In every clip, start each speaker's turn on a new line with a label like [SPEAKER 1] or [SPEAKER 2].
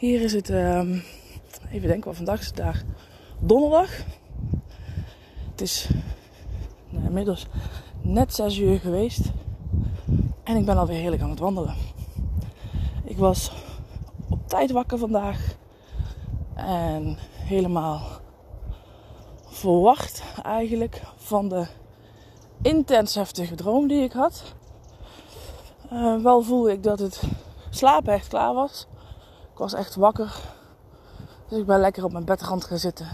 [SPEAKER 1] Hier is het, um, even denken wat vandaag is het daar. Donderdag. Het is nou, inmiddels net 6 uur geweest. En ik ben alweer heerlijk aan het wandelen. Ik was op tijd wakker vandaag. En helemaal verwacht eigenlijk van de intens heftige droom die ik had. Uh, wel voelde ik dat het slapen echt klaar was. Was echt wakker. Dus ik ben lekker op mijn bedrand gaan zitten.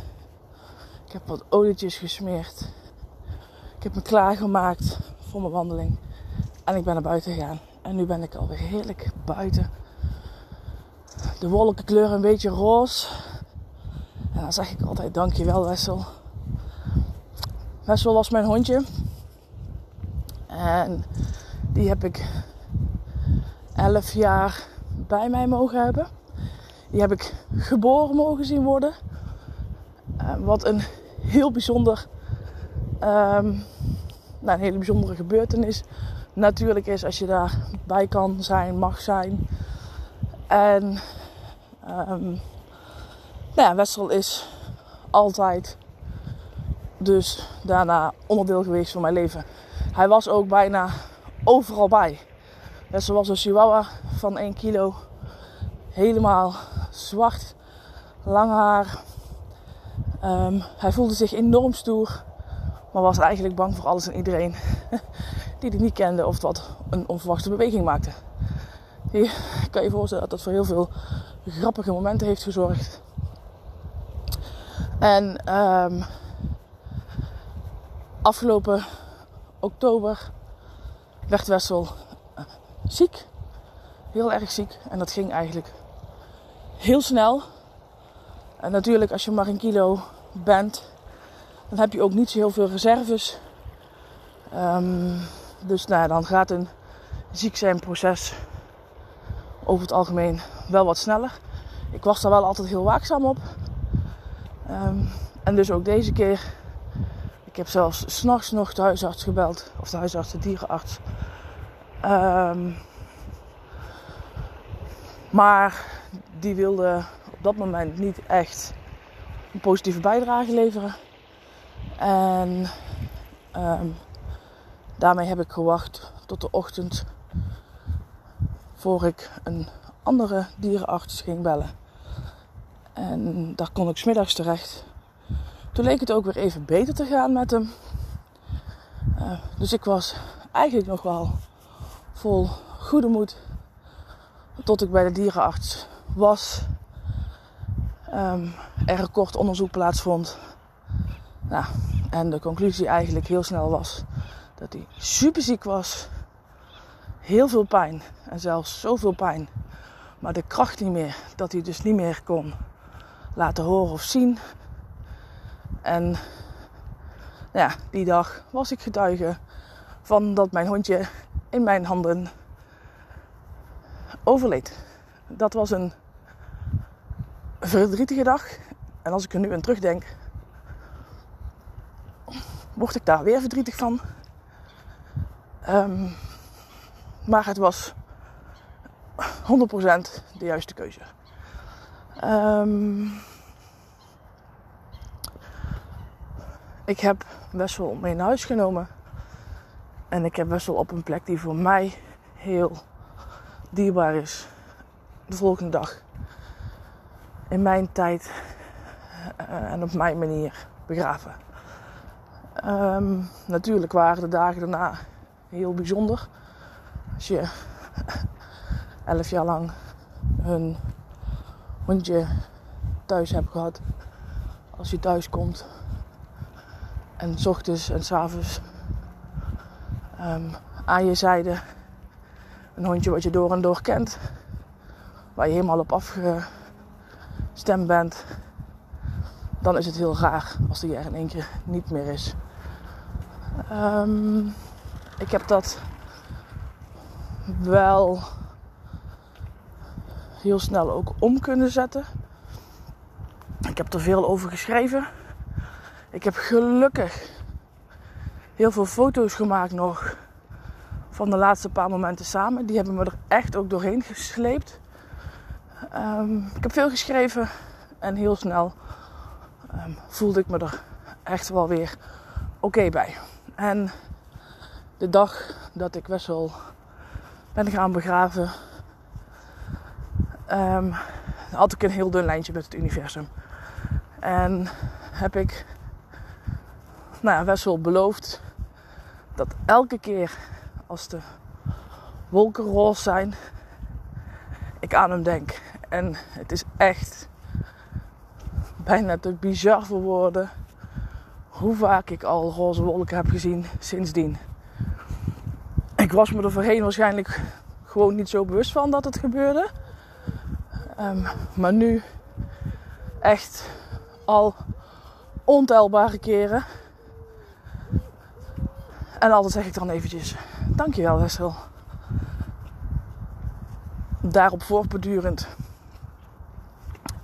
[SPEAKER 1] Ik heb wat olietjes gesmeerd. Ik heb me klaargemaakt voor mijn wandeling. En ik ben naar buiten gegaan. En nu ben ik alweer heerlijk buiten. De wolken kleuren een beetje roze. En dan zeg ik altijd dankjewel Wessel. Wessel was mijn hondje. En die heb ik 11 jaar bij mij mogen hebben. Die heb ik geboren mogen zien worden. Uh, wat een heel bijzonder, um, nou, een hele bijzondere gebeurtenis natuurlijk is als je daarbij kan zijn, mag zijn. En um, nou ja, Wessel is altijd dus daarna onderdeel geweest van mijn leven. Hij was ook bijna overal bij. Wessel was een chihuahua van 1 kilo. Helemaal zwart, lang haar. Um, hij voelde zich enorm stoer, maar was eigenlijk bang voor alles en iedereen die hij niet kende of wat een onverwachte beweging maakte. Je kan je voorstellen dat dat voor heel veel grappige momenten heeft gezorgd. En um, afgelopen oktober werd Wessel uh, ziek. Heel erg ziek. En dat ging eigenlijk heel snel. En natuurlijk, als je maar een kilo bent, dan heb je ook niet zo heel veel reserves. Um, dus nou, dan gaat een ziek zijn proces over het algemeen wel wat sneller. Ik was daar wel altijd heel waakzaam op. Um, en dus ook deze keer. Ik heb zelfs s'nachts nog de huisarts gebeld. Of de huisarts, de dierenarts. Um, maar die wilde op dat moment niet echt een positieve bijdrage leveren. En um, daarmee heb ik gewacht tot de ochtend voor ik een andere dierenarts ging bellen. En daar kon ik smiddags terecht. Toen leek het ook weer even beter te gaan met hem. Uh, dus ik was eigenlijk nog wel vol goede moed. Tot ik bij de dierenarts was. Um, er een kort onderzoek plaatsvond. Nou, en de conclusie eigenlijk heel snel was dat hij super ziek was. Heel veel pijn. En zelfs zoveel pijn. Maar de kracht niet meer. Dat hij dus niet meer kon laten horen of zien. En ja, die dag was ik getuige van dat mijn hondje in mijn handen overleed. Dat was een verdrietige dag. En als ik er nu aan terugdenk, word ik daar weer verdrietig van. Um, maar het was 100% de juiste keuze. Um, ik heb Wessel mee naar huis genomen. En ik heb Wessel op een plek die voor mij heel dierbaar is. De volgende dag. In mijn tijd uh, en op mijn manier begraven. Ehm, natuurlijk waren de dagen daarna heel bijzonder. Als je elf jaar lang een hondje thuis hebt gehad. Als je thuis komt en s ochtends en s avonds um, aan je zijde een hondje wat je door en door kent. Waar je helemaal op afgestemd bent. Dan is het heel raar als die er in één keer niet meer is. Um, ik heb dat wel heel snel ook om kunnen zetten. Ik heb er veel over geschreven. Ik heb gelukkig heel veel foto's gemaakt nog van de laatste paar momenten samen. Die hebben me er echt ook doorheen gesleept. Um, ik heb veel geschreven en heel snel um, voelde ik me er echt wel weer oké bij. En de dag dat ik Wessel ben gaan begraven, um, had ik een heel dun lijntje met het universum. En heb ik nou ja, Wessel beloofd dat elke keer als de wolken roze zijn, ik aan hem denk. En het is echt bijna te bizar voor woorden hoe vaak ik al roze wolken heb gezien sindsdien. Ik was me er voorheen waarschijnlijk gewoon niet zo bewust van dat het gebeurde. Um, maar nu echt al ontelbare keren. En altijd zeg ik dan eventjes, dankjewel Wessel. Daarop voortbedurend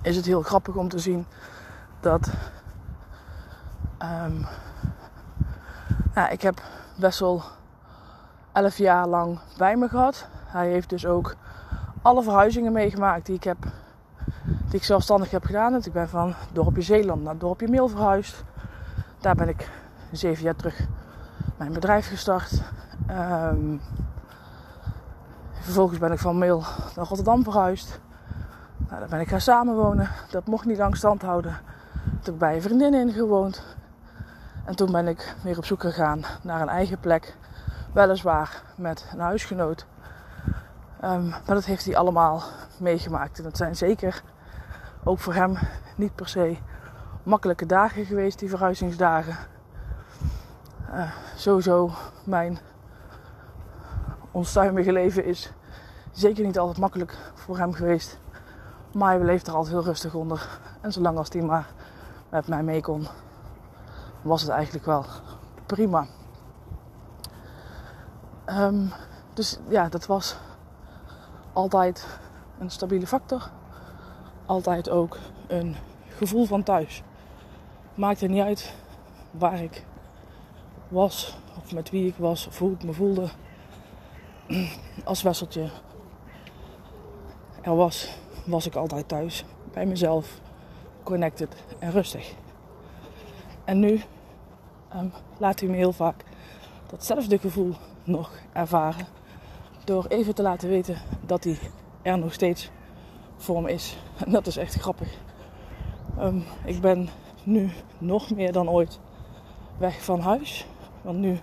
[SPEAKER 1] is het heel grappig om te zien dat um, ja, ik heb Wessel 11 jaar lang bij me gehad. Hij heeft dus ook alle verhuizingen meegemaakt die ik heb, die ik zelfstandig heb gedaan. Dus ik ben van dorpje Zeeland naar dorpje Meel verhuisd. Daar ben ik zeven jaar terug mijn bedrijf gestart. Um, vervolgens ben ik van Meel naar Rotterdam verhuisd. Nou, daar ben ik gaan samenwonen. Dat mocht niet lang stand houden. Toen heb ik bij een vriendin in gewoond. En toen ben ik weer op zoek gegaan naar een eigen plek. Weliswaar met een huisgenoot. Um, maar dat heeft hij allemaal meegemaakt. En dat zijn zeker ook voor hem niet per se makkelijke dagen geweest, die verhuizingsdagen. Uh, sowieso mijn onstuimige leven is zeker niet altijd makkelijk voor hem geweest. Maar hij leeft er altijd heel rustig onder. En zolang als hij maar met mij mee kon, was het eigenlijk wel prima. Um, dus ja, dat was altijd een stabiele factor. Altijd ook een gevoel van thuis. Maakte niet uit waar ik was, of met wie ik was, of hoe ik me voelde. Als Wesseltje er was, was ik altijd thuis. Bij mezelf, connected en rustig. En nu um, laat hij me heel vaak datzelfde gevoel nog ervaren. Door even te laten weten dat hij er nog steeds voor me is. En dat is echt grappig. Um, ik ben nu nog meer dan ooit weg van huis. Want nu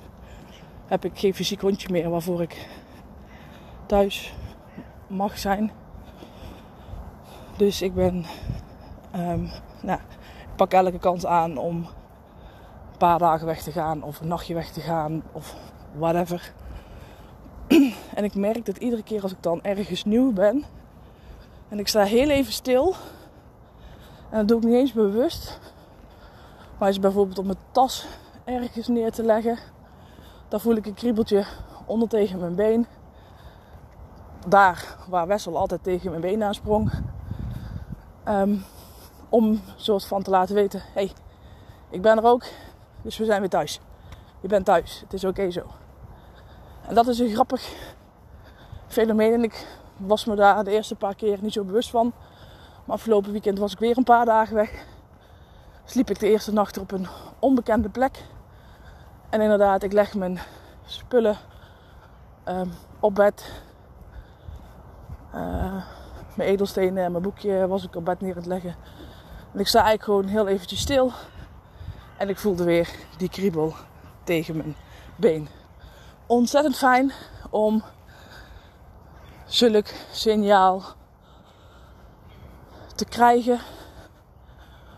[SPEAKER 1] heb ik geen fysiek hondje meer waarvoor ik thuis mag zijn. Dus ik ben, um, nou, ik pak elke kans aan om een paar dagen weg te gaan of een nachtje weg te gaan of whatever. en ik merk dat iedere keer als ik dan ergens nieuw ben en ik sta heel even stil, en dat doe ik niet eens bewust, maar is bijvoorbeeld op mijn tas ergens neer te leggen, dan voel ik een kriebeltje onder tegen mijn been. Daar waar Wessel altijd tegen mijn been aansprong. Um, om soort van te laten weten: hé, hey, ik ben er ook, dus we zijn weer thuis. Je bent thuis, het is oké zo. En dat is een grappig fenomeen. En ik was me daar de eerste paar keer niet zo bewust van. Maar afgelopen weekend was ik weer een paar dagen weg. Sliep ik de eerste nacht op een onbekende plek. En inderdaad, ik leg mijn spullen um, op bed. Uh, mijn edelstenen en mijn boekje was ik op bed neer aan het leggen. En ik sta eigenlijk gewoon heel eventjes stil. En ik voelde weer die kriebel tegen mijn been. Ontzettend fijn om zulk signaal te krijgen.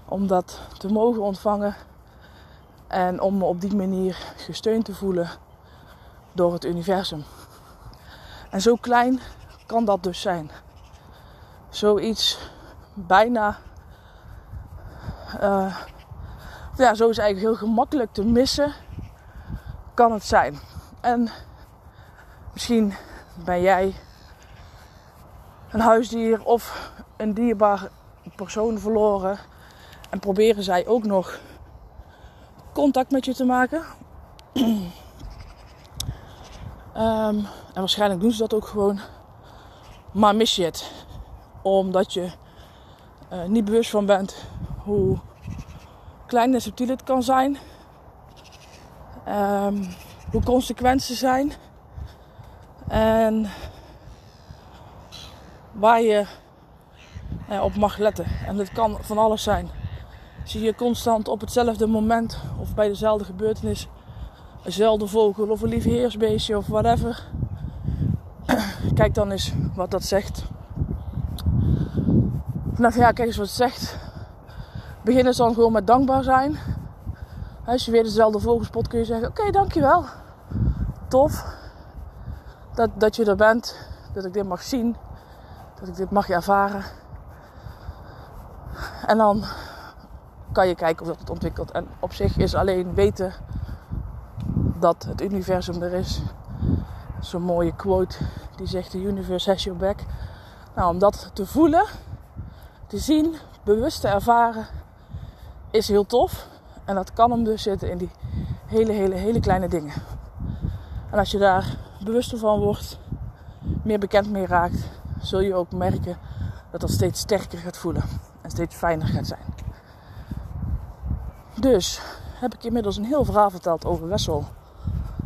[SPEAKER 1] Om dat te mogen ontvangen. En om me op die manier gesteund te voelen door het universum. En zo klein kan dat dus zijn. Zoiets bijna. Uh, ja, zo is eigenlijk heel gemakkelijk te missen. Kan het zijn. En misschien ben jij een huisdier of een dierbaar persoon verloren. En proberen zij ook nog contact met je te maken. um, en waarschijnlijk doen ze dat ook gewoon. Maar mis je het. Omdat je uh, niet bewust van bent hoe klein en subtiel het kan zijn. Um, hoe consequent ze zijn. En waar je uh, op mag letten. En dat kan van alles zijn. Zie je constant op hetzelfde moment of bij dezelfde gebeurtenis eenzelfde vogel of een lief heersbeestje of whatever. Kijk dan eens wat dat zegt. Nou ja, kijk eens wat het zegt. Begin eens dan gewoon met dankbaar zijn. Als je weer dezelfde vogel spot kun je zeggen: Oké, dankjewel. Tof dat, dat je er bent. Dat ik dit mag zien. Dat ik dit mag ervaren. En dan kan je kijken of dat het ontwikkelt. En op zich is alleen weten dat het universum er is. Zo'n mooie quote die zegt: The universe has your back. Nou, om dat te voelen, te zien, bewust te ervaren, is heel tof. En dat kan hem dus zitten in die hele, hele, hele kleine dingen. En als je daar bewuster van wordt, meer bekend mee raakt, zul je ook merken dat dat steeds sterker gaat voelen en steeds fijner gaat zijn. Dus heb ik inmiddels een heel verhaal verteld over Wessel.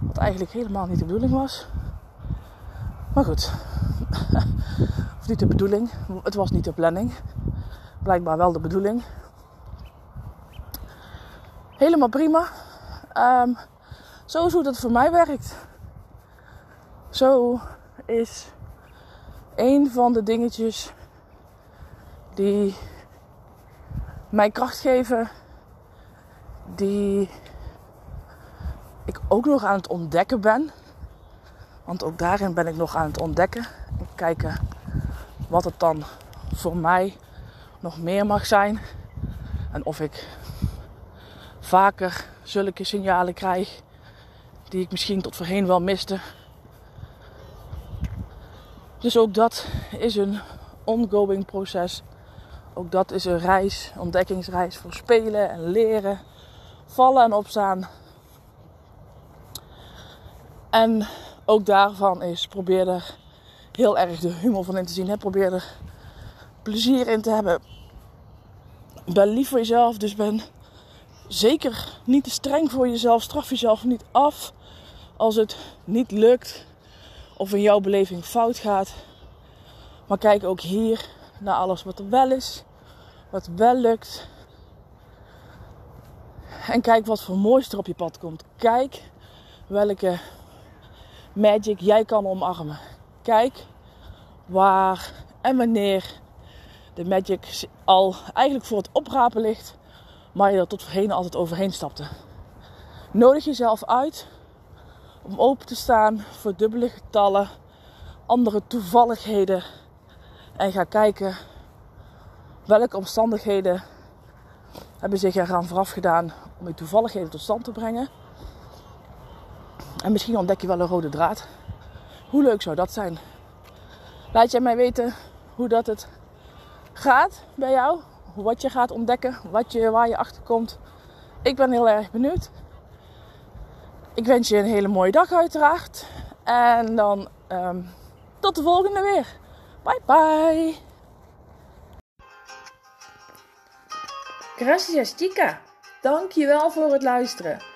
[SPEAKER 1] Wat eigenlijk helemaal niet de bedoeling was. Maar goed. of niet de bedoeling. Het was niet de planning. Blijkbaar wel de bedoeling. Helemaal prima. Um, zo is hoe dat voor mij werkt. Zo is een van de dingetjes die mij kracht geven die ik ook nog aan het ontdekken ben. Want ook daarin ben ik nog aan het ontdekken. En kijken wat het dan voor mij nog meer mag zijn. En of ik vaker zulke signalen krijg die ik misschien tot voorheen wel miste. Dus ook dat is een ongoing proces. Ook dat is een reis, ontdekkingsreis voor spelen en leren vallen en opstaan. En ook daarvan is probeer er heel erg de humor van in te zien. Probeer er plezier in te hebben. Ben lief voor jezelf, dus ben zeker niet te streng voor jezelf. Straf jezelf niet af als het niet lukt of in jouw beleving fout gaat. Maar kijk ook hier naar alles wat er wel is, wat wel lukt. En kijk wat voor moois er op je pad komt. Kijk welke magic jij kan omarmen. Kijk waar en wanneer de magic al eigenlijk voor het oprapen ligt, maar je er tot voorheen altijd overheen stapte. Nodig jezelf uit om open te staan voor dubbele getallen, andere toevalligheden en ga kijken welke omstandigheden hebben zich eraan vooraf gedaan om die toevalligheden tot stand te brengen. En misschien ontdek je wel een rode draad. Hoe leuk zou dat zijn? Laat jij mij weten hoe dat het gaat bij jou. Wat je gaat ontdekken, wat je, waar je achter komt. Ik ben heel erg benieuwd. Ik wens je een hele mooie dag uiteraard. En dan um, tot de volgende weer. Bye bye.
[SPEAKER 2] Gracias chica. Dankjewel voor het luisteren.